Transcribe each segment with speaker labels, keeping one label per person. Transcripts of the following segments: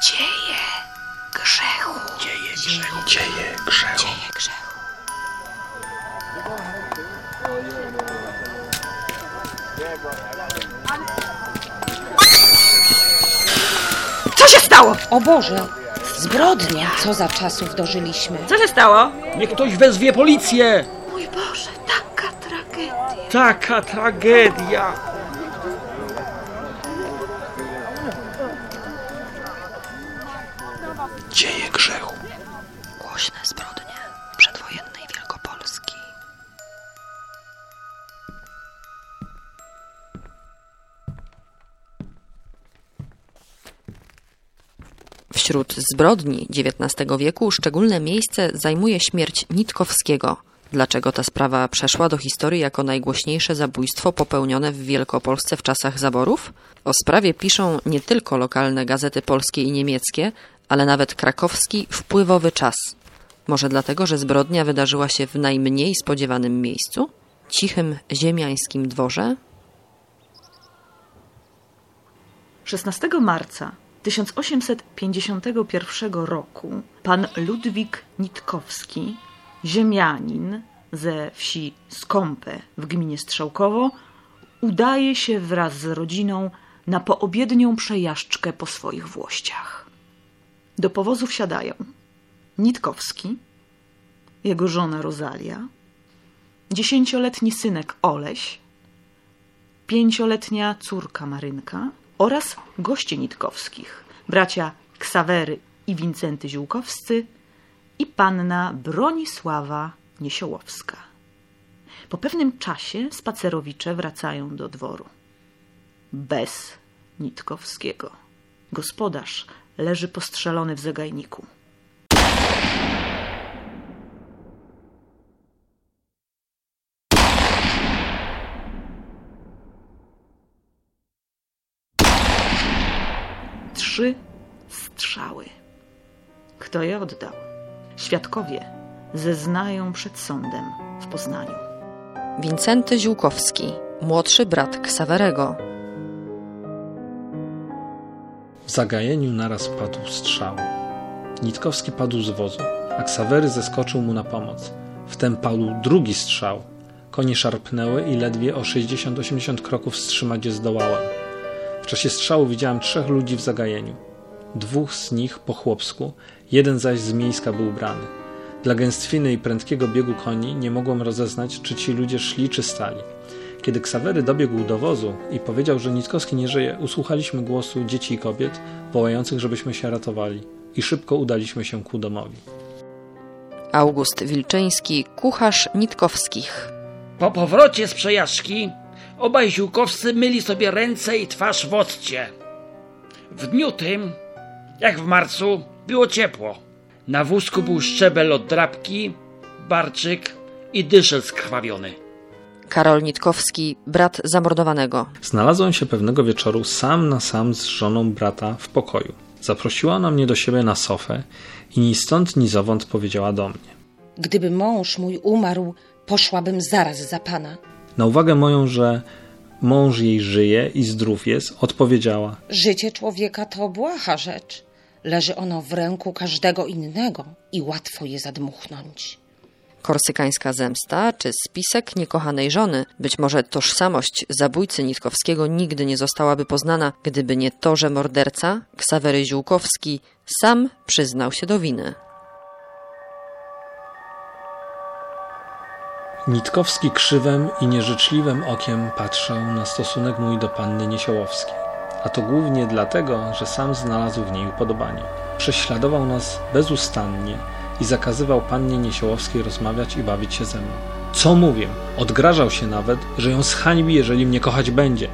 Speaker 1: Dzieje grzechu.
Speaker 2: Dzieje grzechu. Dzieje grzechu.
Speaker 1: Dzieje grzechu. Co się stało?
Speaker 3: O Boże, zbrodnia! Co za czasów dożyliśmy.
Speaker 1: Co się stało?
Speaker 2: Niech ktoś wezwie policję!
Speaker 1: Mój Boże, taka tragedia.
Speaker 2: Taka tragedia!
Speaker 4: Wśród zbrodni XIX wieku szczególne miejsce zajmuje śmierć Nitkowskiego. Dlaczego ta sprawa przeszła do historii jako najgłośniejsze zabójstwo popełnione w Wielkopolsce w czasach zaborów? O sprawie piszą nie tylko lokalne gazety polskie i niemieckie, ale nawet krakowski wpływowy czas. Może dlatego, że zbrodnia wydarzyła się w najmniej spodziewanym miejscu? Cichym ziemiańskim dworze?
Speaker 5: 16 marca 1851 roku pan Ludwik Nitkowski, ziemianin ze wsi Skąpe w gminie Strzałkowo, udaje się wraz z rodziną na poobiednią przejażdżkę po swoich włościach. Do powozu wsiadają Nitkowski, jego żona Rozalia, dziesięcioletni synek Oleś, pięcioletnia córka Marynka oraz goście Nitkowskich, bracia Ksawery i Wincenty Ziółkowscy i panna Bronisława Niesiołowska. Po pewnym czasie spacerowicze wracają do dworu. Bez Nitkowskiego. Gospodarz leży postrzelony w zagajniku. Trzy strzały. Kto je oddał? Świadkowie zeznają przed sądem w Poznaniu.
Speaker 4: Wincenty Ziółkowski, młodszy brat Ksawerego,
Speaker 6: W zagajeniu naraz padł strzał. Nitkowski padł z wozu, a Ksawery zeskoczył mu na pomoc. Wtem padł drugi strzał. Konie szarpnęły i ledwie o 60-80 kroków wstrzymać je zdołałem. W czasie strzału widziałem trzech ludzi w zagajeniu. Dwóch z nich po chłopsku, jeden zaś z miejska był brany. Dla gęstwiny i prędkiego biegu koni nie mogłem rozeznać, czy ci ludzie szli, czy stali. Kiedy Ksawery dobiegł do wozu i powiedział, że Nitkowski nie żyje, usłuchaliśmy głosu dzieci i kobiet, wołających, żebyśmy się ratowali i szybko udaliśmy się ku domowi.
Speaker 4: August Wilczyński, kucharz Nitkowskich.
Speaker 2: Po powrocie z przejażdżki obaj ziółkowscy myli sobie ręce i twarz w occie. W dniu tym, jak w marcu, było ciepło. Na wózku był szczebel od drapki, barczyk i dyszel skrwawiony.
Speaker 4: Karol Nitkowski, brat zamordowanego.
Speaker 6: Znalazłem się pewnego wieczoru sam na sam z żoną brata w pokoju. Zaprosiła ona mnie do siebie na sofę i ni stąd, ni zowąd powiedziała do mnie.
Speaker 3: Gdyby mąż mój umarł, poszłabym zaraz za pana.
Speaker 6: Na uwagę moją, że mąż jej żyje i zdrów jest, odpowiedziała:
Speaker 3: Życie człowieka to błaha rzecz. Leży ono w ręku każdego innego i łatwo je zadmuchnąć.
Speaker 4: Korsykańska zemsta czy spisek niekochanej żony, być może tożsamość zabójcy Nitkowskiego nigdy nie zostałaby poznana, gdyby nie to, że morderca, Ksawery Ziółkowski, sam przyznał się do winy.
Speaker 6: Nitkowski krzywem i nieżyczliwym okiem patrzał na stosunek mój do panny Niesiołowskiej. A to głównie dlatego, że sam znalazł w niej upodobanie. Prześladował nas bezustannie i zakazywał pannie Niesiołowskiej rozmawiać i bawić się ze mną. Co mówię? Odgrażał się nawet, że ją zhańbi, jeżeli mnie kochać będzie.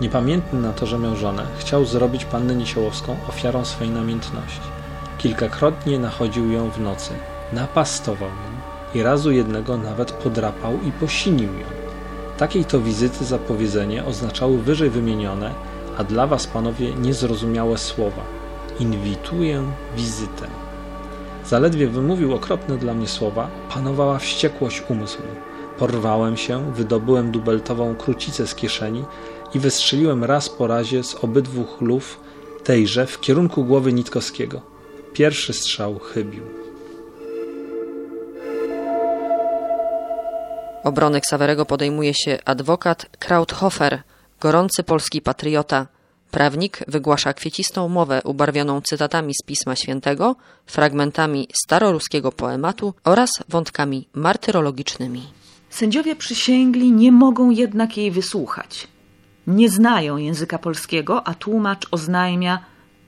Speaker 6: Niepamiętny na to, że miał żonę, chciał zrobić pannę Niesiołowską ofiarą swej namiętności. Kilkakrotnie nachodził ją w nocy, napastował ją i razu jednego nawet podrapał i posinił ją. Takiej to wizyty zapowiedzenie oznaczały wyżej wymienione, a dla was, panowie, niezrozumiałe słowa. Inwituję wizytę. Zaledwie wymówił okropne dla mnie słowa, panowała wściekłość umysłu. Porwałem się, wydobyłem dubeltową krucicę z kieszeni i wystrzeliłem raz po razie z obydwu luf tejże w kierunku głowy Nitkowskiego. Pierwszy strzał chybił.
Speaker 4: Obrony Ksawerego podejmuje się adwokat Krauthofer, gorący polski patriota. Prawnik wygłasza kwiecistą mowę ubarwioną cytatami z Pisma Świętego, fragmentami staroruskiego poematu oraz wątkami martyrologicznymi.
Speaker 5: Sędziowie przysięgli nie mogą jednak jej wysłuchać. Nie znają języka polskiego, a tłumacz oznajmia,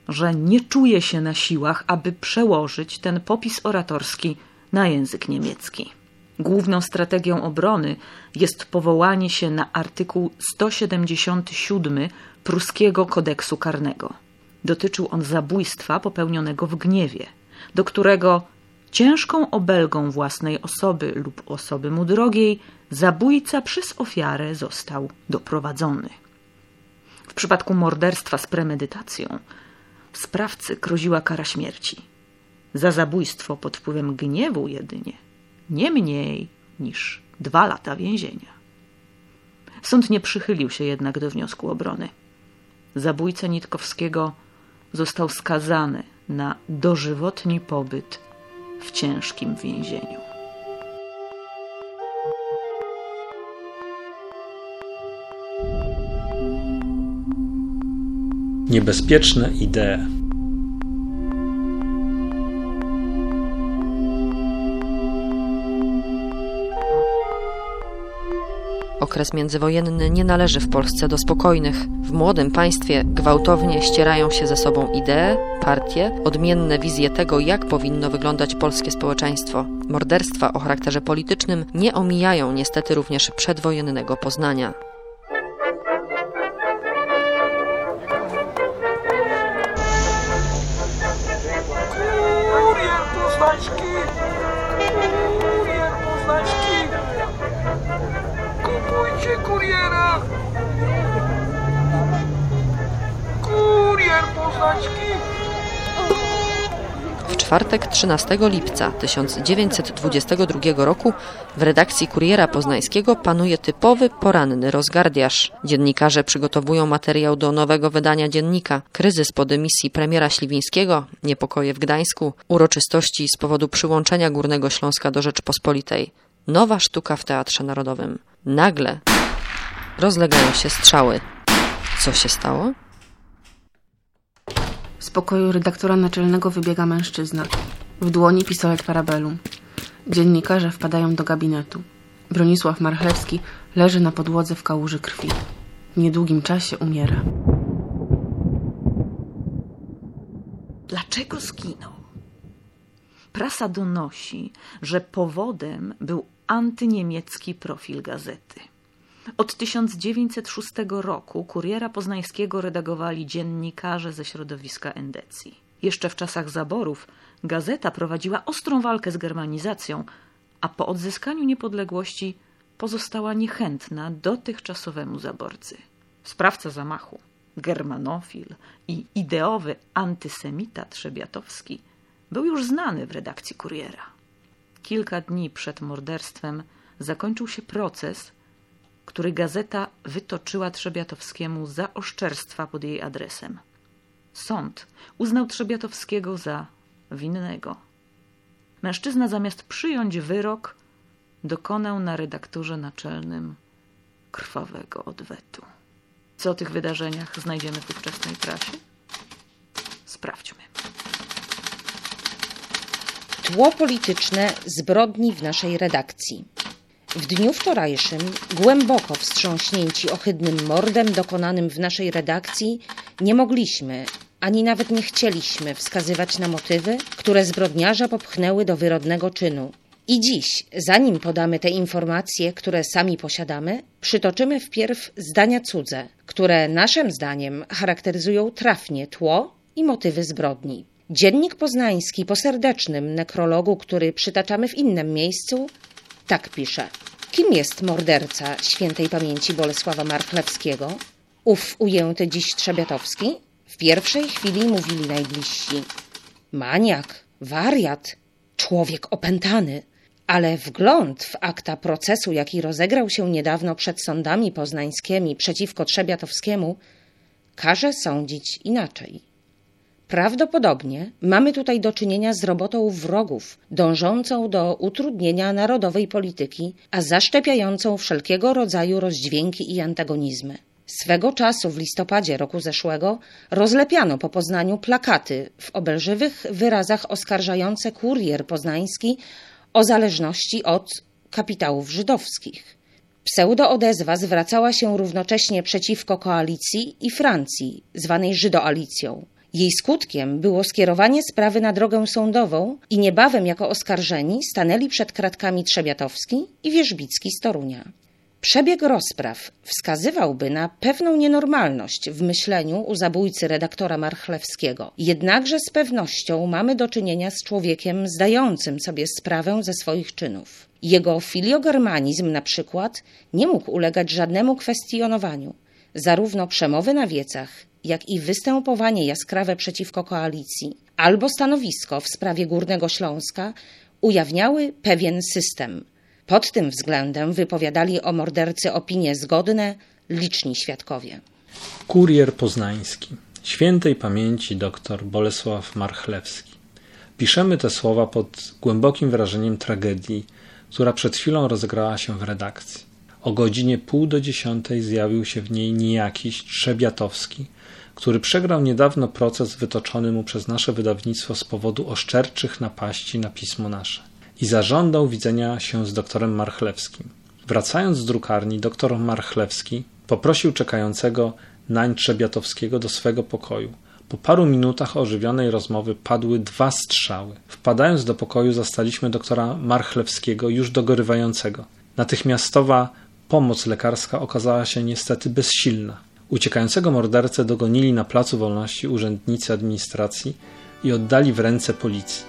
Speaker 5: że nie czuje się na siłach, aby przełożyć ten popis oratorski na język niemiecki. Główną strategią obrony jest powołanie się na artykuł 177 pruskiego kodeksu karnego. Dotyczył on zabójstwa popełnionego w gniewie, do którego ciężką obelgą własnej osoby lub osoby mu drogiej zabójca przez ofiarę został doprowadzony. W przypadku morderstwa z premedytacją sprawcy groziła kara śmierci. Za zabójstwo pod wpływem gniewu jedynie nie mniej niż dwa lata więzienia. Sąd nie przychylił się jednak do wniosku obrony. Zabójca Nitkowskiego został skazany na dożywotni pobyt w ciężkim więzieniu.
Speaker 6: Niebezpieczne idee.
Speaker 4: Okres międzywojenny nie należy w Polsce do spokojnych. W młodym państwie gwałtownie ścierają się ze sobą idee, partie, odmienne wizje tego, jak powinno wyglądać polskie społeczeństwo. Morderstwa o charakterze politycznym nie omijają niestety również przedwojennego Poznania. Czwartek 13 lipca 1922 roku w redakcji Kuriera Poznańskiego panuje typowy poranny rozgardiaż. Dziennikarze przygotowują materiał do nowego wydania dziennika. Kryzys po dymisji premiera Śliwińskiego, niepokoje w Gdańsku, uroczystości z powodu przyłączenia Górnego Śląska do Rzeczpospolitej. Nowa sztuka w Teatrze Narodowym. Nagle rozlegają się strzały. Co się stało?
Speaker 7: Pokoju redaktora naczelnego wybiega mężczyzna. W dłoni pistolet parabellum. Dziennikarze wpadają do gabinetu. Bronisław Marchlewski leży na podłodze w kałuży krwi. W niedługim czasie umiera.
Speaker 5: Dlaczego zginął? Prasa donosi, że powodem był antyniemiecki profil gazety. Od 1906 roku kuriera poznańskiego redagowali dziennikarze ze środowiska endecji. Jeszcze w czasach zaborów gazeta prowadziła ostrą walkę z germanizacją, a po odzyskaniu niepodległości pozostała niechętna dotychczasowemu zaborcy. Sprawca zamachu, germanofil i ideowy antysemita Trzebiatowski był już znany w redakcji kuriera. Kilka dni przed morderstwem zakończył się proces, który gazeta wytoczyła Trzebiatowskiemu za oszczerstwa pod jej adresem. Sąd uznał Trzebiatowskiego za winnego. Mężczyzna zamiast przyjąć wyrok, dokonał na redaktorze naczelnym krwawego odwetu. Co o tych wydarzeniach znajdziemy w ówczesnej prasie? Sprawdźmy.
Speaker 3: Tło polityczne zbrodni w naszej redakcji. W dniu wczorajszym, głęboko wstrząśnięci ohydnym mordem dokonanym w naszej redakcji, nie mogliśmy, ani nawet nie chcieliśmy wskazywać na motywy, które zbrodniarza popchnęły do wyrodnego czynu. I dziś, zanim podamy te informacje, które sami posiadamy, przytoczymy wpierw zdania cudze, które naszym zdaniem charakteryzują trafnie tło i motywy zbrodni. Dziennik Poznański po serdecznym nekrologu, który przytaczamy w innym miejscu, tak pisze. Kim jest morderca świętej pamięci Bolesława Marchlewskiego? Ów ujęty dziś Trzebiatowski? W pierwszej chwili mówili najbliżsi. Maniak, wariat, człowiek opętany. Ale wgląd w akta procesu, jaki rozegrał się niedawno przed sądami poznańskimi przeciwko Trzebiatowskiemu, każe sądzić inaczej. Prawdopodobnie mamy tutaj do czynienia z robotą wrogów, dążącą do utrudnienia narodowej polityki, a zaszczepiającą wszelkiego rodzaju rozdźwięki i antagonizmy. Swego czasu w listopadzie roku zeszłego rozlepiano po Poznaniu plakaty w obelżywych wyrazach oskarżające kurier poznański o zależności od kapitałów żydowskich. Pseudo-odezwa zwracała się równocześnie przeciwko koalicji i Francji, zwanej Żydoalicją. Jej skutkiem było skierowanie sprawy na drogę sądową i niebawem jako oskarżeni stanęli przed kratkami Trzebiatowski i Wierzbicki z Torunia. Przebieg rozpraw wskazywałby na pewną nienormalność w myśleniu u zabójcy redaktora Marchlewskiego. Jednakże z pewnością mamy do czynienia z człowiekiem zdającym sobie sprawę ze swoich czynów. Jego filiogermanizm na przykład nie mógł ulegać żadnemu kwestionowaniu. Zarówno przemowy na wiecach, jak i występowanie jaskrawe przeciwko koalicji albo stanowisko w sprawie Górnego Śląska ujawniały pewien system. Pod tym względem wypowiadali o mordercy opinie zgodne liczni świadkowie.
Speaker 6: Kurier Poznański. Świętej pamięci dr Bolesław Marchlewski. Piszemy te słowa pod głębokim wrażeniem tragedii, która przed chwilą rozegrała się w redakcji. O godzinie pół do dziesiątej zjawił się w niej nijakiś Trzebiatowski, który przegrał niedawno proces wytoczony mu przez nasze wydawnictwo z powodu oszczerczych napaści na pismo nasze i zażądał widzenia się z doktorem Marchlewskim. Wracając z drukarni, doktor Marchlewski poprosił czekającego nań Trzebiatowskiego do swego pokoju. Po paru minutach ożywionej rozmowy padły dwa strzały. Wpadając do pokoju zastaliśmy doktora Marchlewskiego już dogorywającego. Natychmiastowa pomoc lekarska okazała się niestety bezsilna. Uciekającego mordercę dogonili na Placu Wolności urzędnicy administracji i oddali w ręce policji.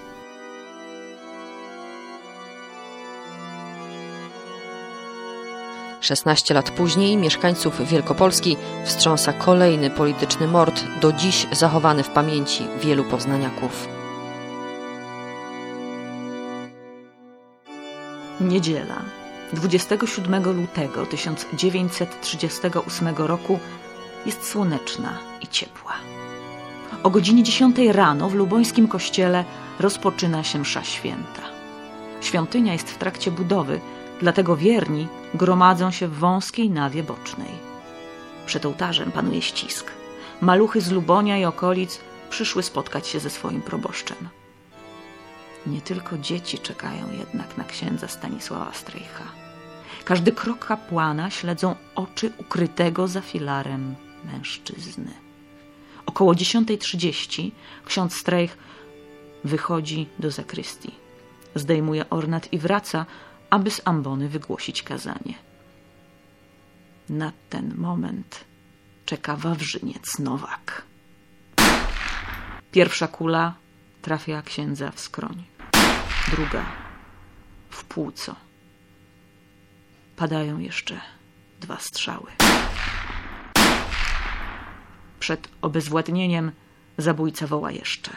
Speaker 4: Szesnaście lat później mieszkańców Wielkopolski wstrząsa kolejny polityczny mord, do dziś zachowany w pamięci wielu poznaniaków.
Speaker 5: Niedziela, 27 lutego 1938 roku jest słoneczna i ciepła. O godzinie 10 rano w lubońskim kościele rozpoczyna się msza święta. Świątynia jest w trakcie budowy, dlatego wierni gromadzą się w wąskiej nawie bocznej. Przed ołtarzem panuje ścisk. Maluchy z Lubonia i okolic przyszły spotkać się ze swoim proboszczem. Nie tylko dzieci czekają jednak na księdza Stanisława Strejcha. Każdy krok kapłana śledzą oczy ukrytego za filarem mężczyzny. Około 10.30 ksiądz Strejch wychodzi do zakrystii. Zdejmuje ornat i wraca, aby z ambony wygłosić kazanie. Na ten moment czeka Wawrzyniec Nowak. Pierwsza kula trafia księdza w skroń druga w płuco. Padają jeszcze dwa strzały. Przed obezwładnieniem zabójca woła jeszcze.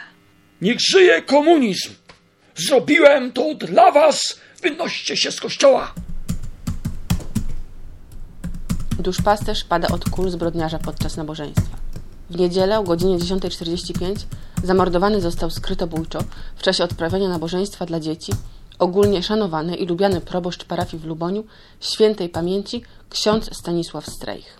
Speaker 2: Niech żyje komunizm! Zrobiłem to dla was! Wynoście się z kościoła!
Speaker 7: Duszpasterz pada od kul zbrodniarza podczas nabożeństwa. W niedzielę o godzinie 10.45 zamordowany został skrytobójczo w czasie odprawiania nabożeństwa dla dzieci ogólnie szanowany i lubiany proboszcz parafii w Luboniu, świętej pamięci ksiądz Stanisław Strejch.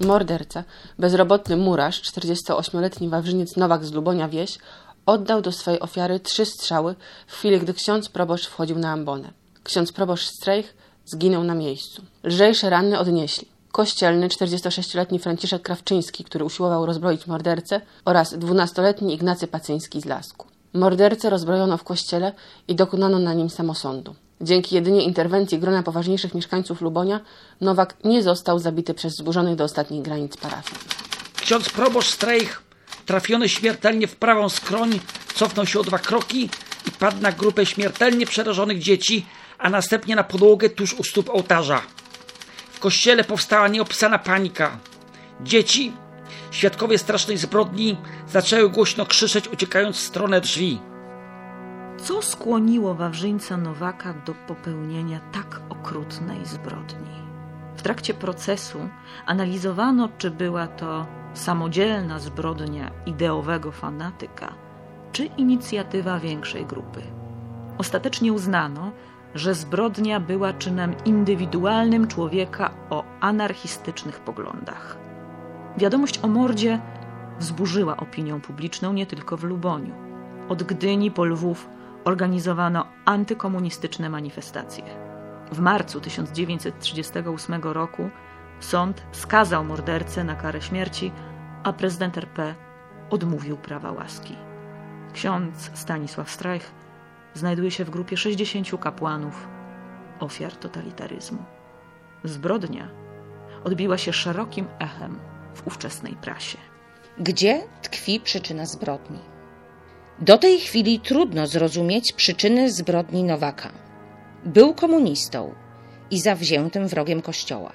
Speaker 7: Morderca, bezrobotny murarz, 48-letni Wawrzyniec Nowak z Lubonia Wieś, oddał do swojej ofiary trzy strzały w chwili, gdy ksiądz proboszcz wchodził na ambonę. Ksiądz proboszcz Strejch zginął na miejscu. Lżejsze rany odnieśli kościelny 46-letni Franciszek Krawczyński, który usiłował rozbroić mordercę oraz 12-letni Ignacy Pacyński z Lasku. Mordercę rozbrojono w kościele i dokonano na nim samosądu. Dzięki jedynie interwencji grona poważniejszych mieszkańców Lubonia, Nowak nie został zabity przez zburzonych do ostatnich granic parafii.
Speaker 2: Ksiądz proboszcz Strejch, trafiony śmiertelnie w prawą skroń, cofnął się o dwa kroki i padł na grupę śmiertelnie przerażonych dzieci, a następnie na podłogę tuż u stóp ołtarza. W kościele powstała nieopisana panika. Dzieci, świadkowie strasznej zbrodni, zaczęły głośno krzyczeć, uciekając w stronę drzwi.
Speaker 5: Co skłoniło Wawrzyńca Nowaka do popełnienia tak okrutnej zbrodni? W trakcie procesu analizowano, czy była to samodzielna zbrodnia ideowego fanatyka, czy inicjatywa większej grupy. Ostatecznie uznano, że zbrodnia była czynem indywidualnym człowieka o anarchistycznych poglądach. Wiadomość o mordzie wzburzyła opinię publiczną nie tylko w Luboniu. Od Gdyni po Lwów organizowano antykomunistyczne manifestacje. W marcu 1938 roku sąd skazał mordercę na karę śmierci, a prezydent RP odmówił prawa łaski. Ksiądz Stanisław Strajch znajduje się w grupie 60 kapłanów ofiar totalitaryzmu. Zbrodnia odbiła się szerokim echem w ówczesnej prasie.
Speaker 3: Gdzie tkwi przyczyna zbrodni? Do tej chwili trudno zrozumieć przyczyny zbrodni Nowaka. Był komunistą i zawziętym wrogiem Kościoła.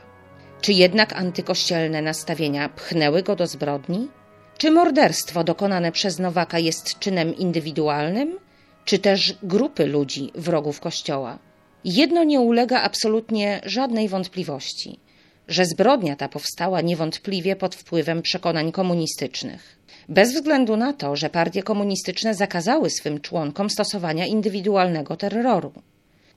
Speaker 3: Czy jednak antykościelne nastawienia pchnęły go do zbrodni? Czy morderstwo dokonane przez Nowaka jest czynem indywidualnym, czy też grupy ludzi wrogów Kościoła? Jedno nie ulega absolutnie żadnej wątpliwości, że zbrodnia ta powstała niewątpliwie pod wpływem przekonań komunistycznych. Bez względu na to, że partie komunistyczne zakazały swym członkom stosowania indywidualnego terroru.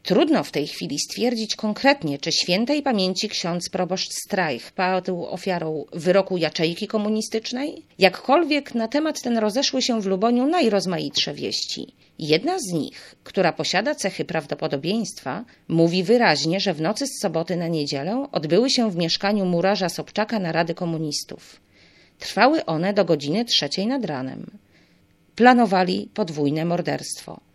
Speaker 3: Trudno w tej chwili stwierdzić konkretnie, czy świętej pamięci ksiądz proboszcz Strajch padł ofiarą wyroku jaczejki komunistycznej? Jakkolwiek na temat ten rozeszły się w Luboniu najrozmaitsze wieści. Jedna z nich, która posiada cechy prawdopodobieństwa, mówi wyraźnie, że w nocy z soboty na niedzielę odbyły się w mieszkaniu murarza Sobczaka narady komunistów. Trwały one do godziny trzeciej nad ranem. Planowali podwójne morderstwo.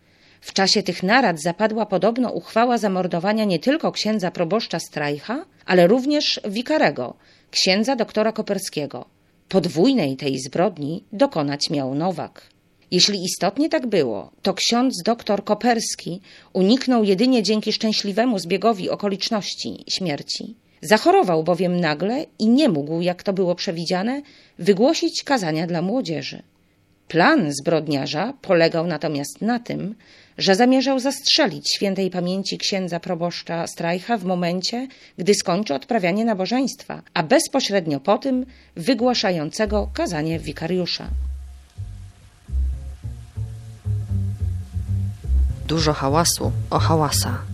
Speaker 3: W czasie tych narad zapadła podobno uchwała zamordowania nie tylko księdza proboszcza Strajcha, ale również wikarego, księdza doktora Koperskiego. Podwójnej tej zbrodni dokonać miał Nowak. Jeśli istotnie tak było, to ksiądz doktor Koperski uniknął jedynie dzięki szczęśliwemu zbiegowi okoliczności śmierci. Zachorował bowiem nagle i nie mógł, jak to było przewidziane, wygłosić kazania dla młodzieży. Plan zbrodniarza polegał natomiast na tym, że zamierzał zastrzelić świętej pamięci księdza proboszcza Strajcha w momencie, gdy skończy odprawianie nabożeństwa, a bezpośrednio po tym wygłaszającego kazanie wikariusza.
Speaker 4: Dużo hałasu o hałasa.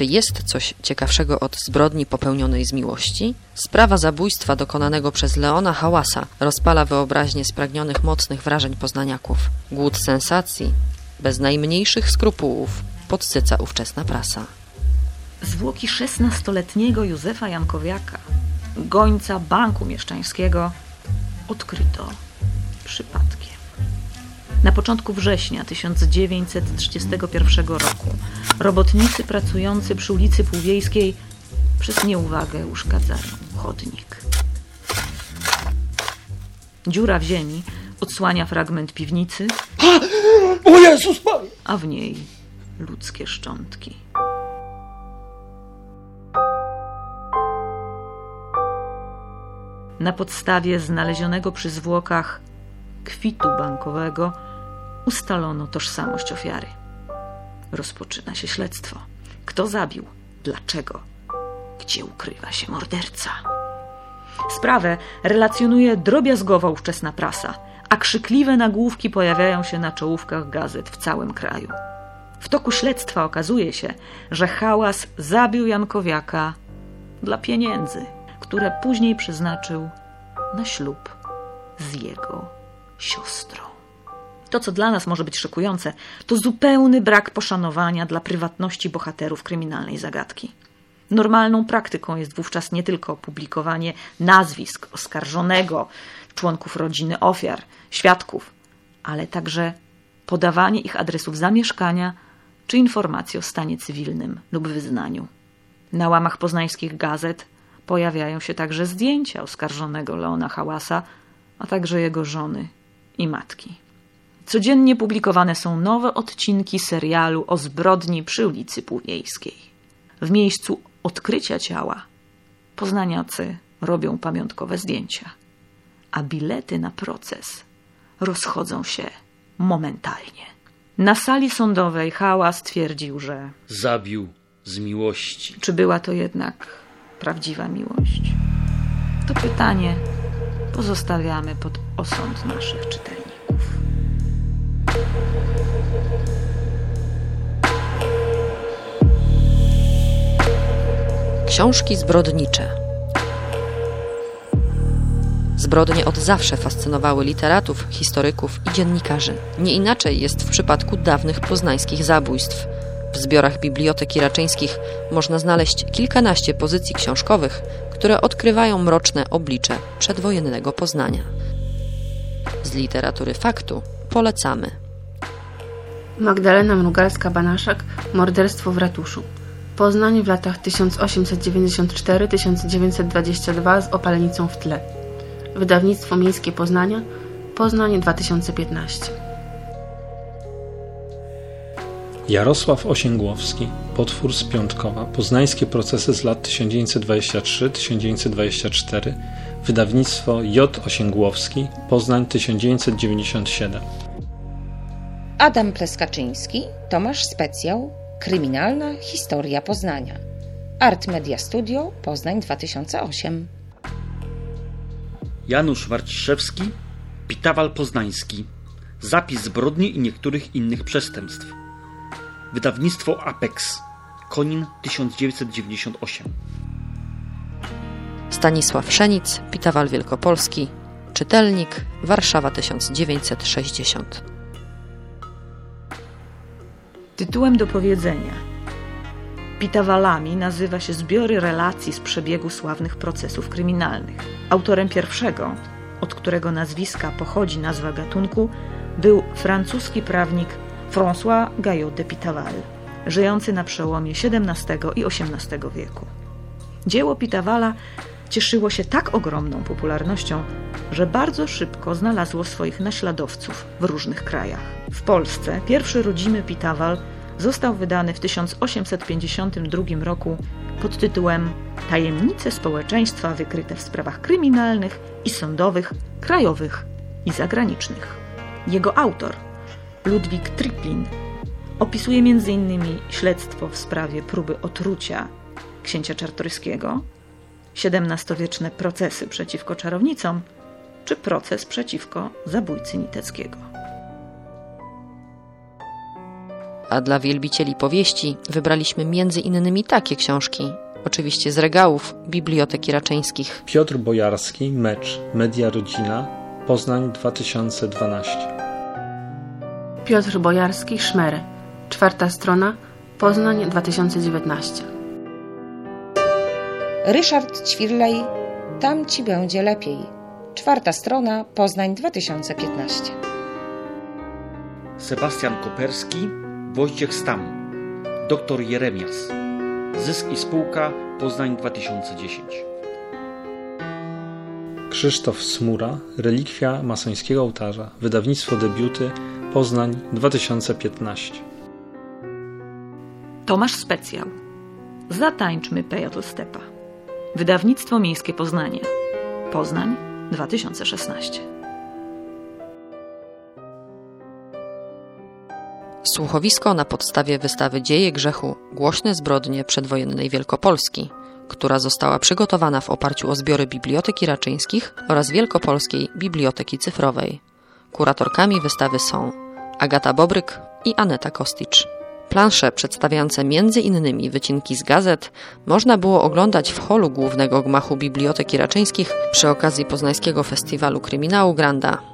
Speaker 4: Czy jest coś ciekawszego od zbrodni popełnionej z miłości? Sprawa zabójstwa dokonanego przez Leona Hałasa rozpala wyobraźnię spragnionych mocnych wrażeń poznaniaków. Głód sensacji, bez najmniejszych skrupułów, podsyca ówczesna prasa.
Speaker 5: Zwłoki szesnastoletniego Józefa Jankowiaka, gońca Banku Mieszczańskiego, odkryto przypadkiem. Na początku września 1931 roku robotnicy pracujący przy ulicy Półwiejskiej przez nieuwagę uszkadzają chodnik. Dziura w ziemi odsłania fragment piwnicy,
Speaker 2: O Jezus
Speaker 5: a w niej ludzkie szczątki. Na podstawie znalezionego przy zwłokach kwitu bankowego ustalono tożsamość ofiary. Rozpoczyna się śledztwo. Kto zabił? Dlaczego? Gdzie ukrywa się morderca? Sprawę relacjonuje drobiazgowa ówczesna prasa, a krzykliwe nagłówki pojawiają się na czołówkach gazet w całym kraju. W toku śledztwa okazuje się, że hałas zabił Jankowiaka dla pieniędzy, które później przeznaczył na ślub z jego siostrą. To, co dla nas może być szokujące, to zupełny brak poszanowania dla prywatności bohaterów kryminalnej zagadki. Normalną praktyką jest wówczas nie tylko publikowanie nazwisk oskarżonego, członków rodziny ofiar, świadków, ale także podawanie ich adresów zamieszkania czy informacji o stanie cywilnym lub wyznaniu. Na łamach poznańskich gazet pojawiają się także zdjęcia oskarżonego Leona Hałasa, a także jego żony i matki. Codziennie publikowane są nowe odcinki serialu o zbrodni przy ulicy Półwiejskiej. W miejscu odkrycia ciała poznaniacy robią pamiątkowe zdjęcia, a bilety na proces rozchodzą się momentalnie. Na sali sądowej hałas twierdził, że
Speaker 2: Zabił z miłości.
Speaker 5: czy była to jednak prawdziwa miłość? To pytanie pozostawiamy pod osąd naszych czytelników.
Speaker 4: Książki zbrodnicze. Zbrodnie od zawsze fascynowały literatów, historyków i dziennikarzy. Nie inaczej jest w przypadku dawnych poznańskich zabójstw. W zbiorach biblioteki raczyńskich można znaleźć kilkanaście pozycji książkowych, które odkrywają mroczne oblicze przedwojennego Poznania. Z literatury faktu polecamy.
Speaker 7: Magdalena Mrugalska-Banaszak Morderstwo w ratuszu. Poznań w latach 1894-1922 z opalenicą w tle. Wydawnictwo Miejskie Poznania, Poznań 2015.
Speaker 6: Jarosław Osięgłowski, Potwór z Piątkowa, Poznańskie procesy z lat 1923-1924, wydawnictwo J. Osięgłowski, Poznań 1997.
Speaker 3: Adam Pleskaczyński, Tomasz Specjał, Kryminalna historia Poznania. Art Media Studio, Poznań 2008.
Speaker 2: Janusz Warciszewski, Pitawal Poznański. Zapis zbrodni i niektórych innych przestępstw. Wydawnictwo Apex. Konin 1998.
Speaker 4: Stanisław Szenic, Pitawal Wielkopolski, czytelnik, Warszawa 1960.
Speaker 5: Tytułem do powiedzenia. Pitawalami nazywa się zbiory relacji z przebiegu sławnych procesów kryminalnych. Autorem pierwszego, od którego nazwiska pochodzi nazwa gatunku, był francuski prawnik François Gayot de Pitaval, żyjący na przełomie XVII i XVIII wieku. Dzieło Pitawala cieszyło się tak ogromną popularnością, że bardzo szybko znalazło swoich naśladowców w różnych krajach. W Polsce pierwszy rodzimy Pitawal został wydany w 1852 roku pod tytułem Tajemnice społeczeństwa wykryte w sprawach kryminalnych i sądowych, krajowych i zagranicznych. Jego autor, Ludwik Triplin, opisuje m.in. śledztwo w sprawie próby otrucia księcia Czartoryskiego, XVII-wieczne procesy przeciwko czarownicom, czy proces przeciwko zabójcy Niteckiego.
Speaker 4: A dla wielbicieli powieści wybraliśmy między innymi takie książki, oczywiście z regałów Biblioteki Raczyńskich.
Speaker 6: Piotr Bojarski, Mecz, Media Rodzina, Poznań 2012.
Speaker 7: Piotr Bojarski Szmery. Czwarta strona, Poznań 2019.
Speaker 3: Ryszard Ćwirlej, Tam ci będzie lepiej. Czwarta strona, Poznań 2015.
Speaker 2: Sebastian Koperski, Wojciech Stam, Doktor Jeremias. Zysk i spółka Poznań 2010.
Speaker 6: Krzysztof Smura, Relikwia masońskiego ołtarza, wydawnictwo debiuty, Poznań 2015.
Speaker 5: Tomasz Specjał. Zatańczmy Pejotl Stepa. Wydawnictwo Miejskie Poznanie. Poznań 2016.
Speaker 4: Słuchowisko na podstawie wystawy Dzieje grzechu Głośne zbrodnie przedwojennej Wielkopolski, która została przygotowana w oparciu o zbiory Biblioteki Raczyńskich oraz Wielkopolskiej Biblioteki Cyfrowej. Kuratorkami wystawy są Agata Bobryk i Aneta Kosticz. Plansze przedstawiające innymi wycinki z gazet można było oglądać w holu głównego gmachu Biblioteki Raczyńskich przy okazji Poznańskiego Festiwalu Kryminału Granda.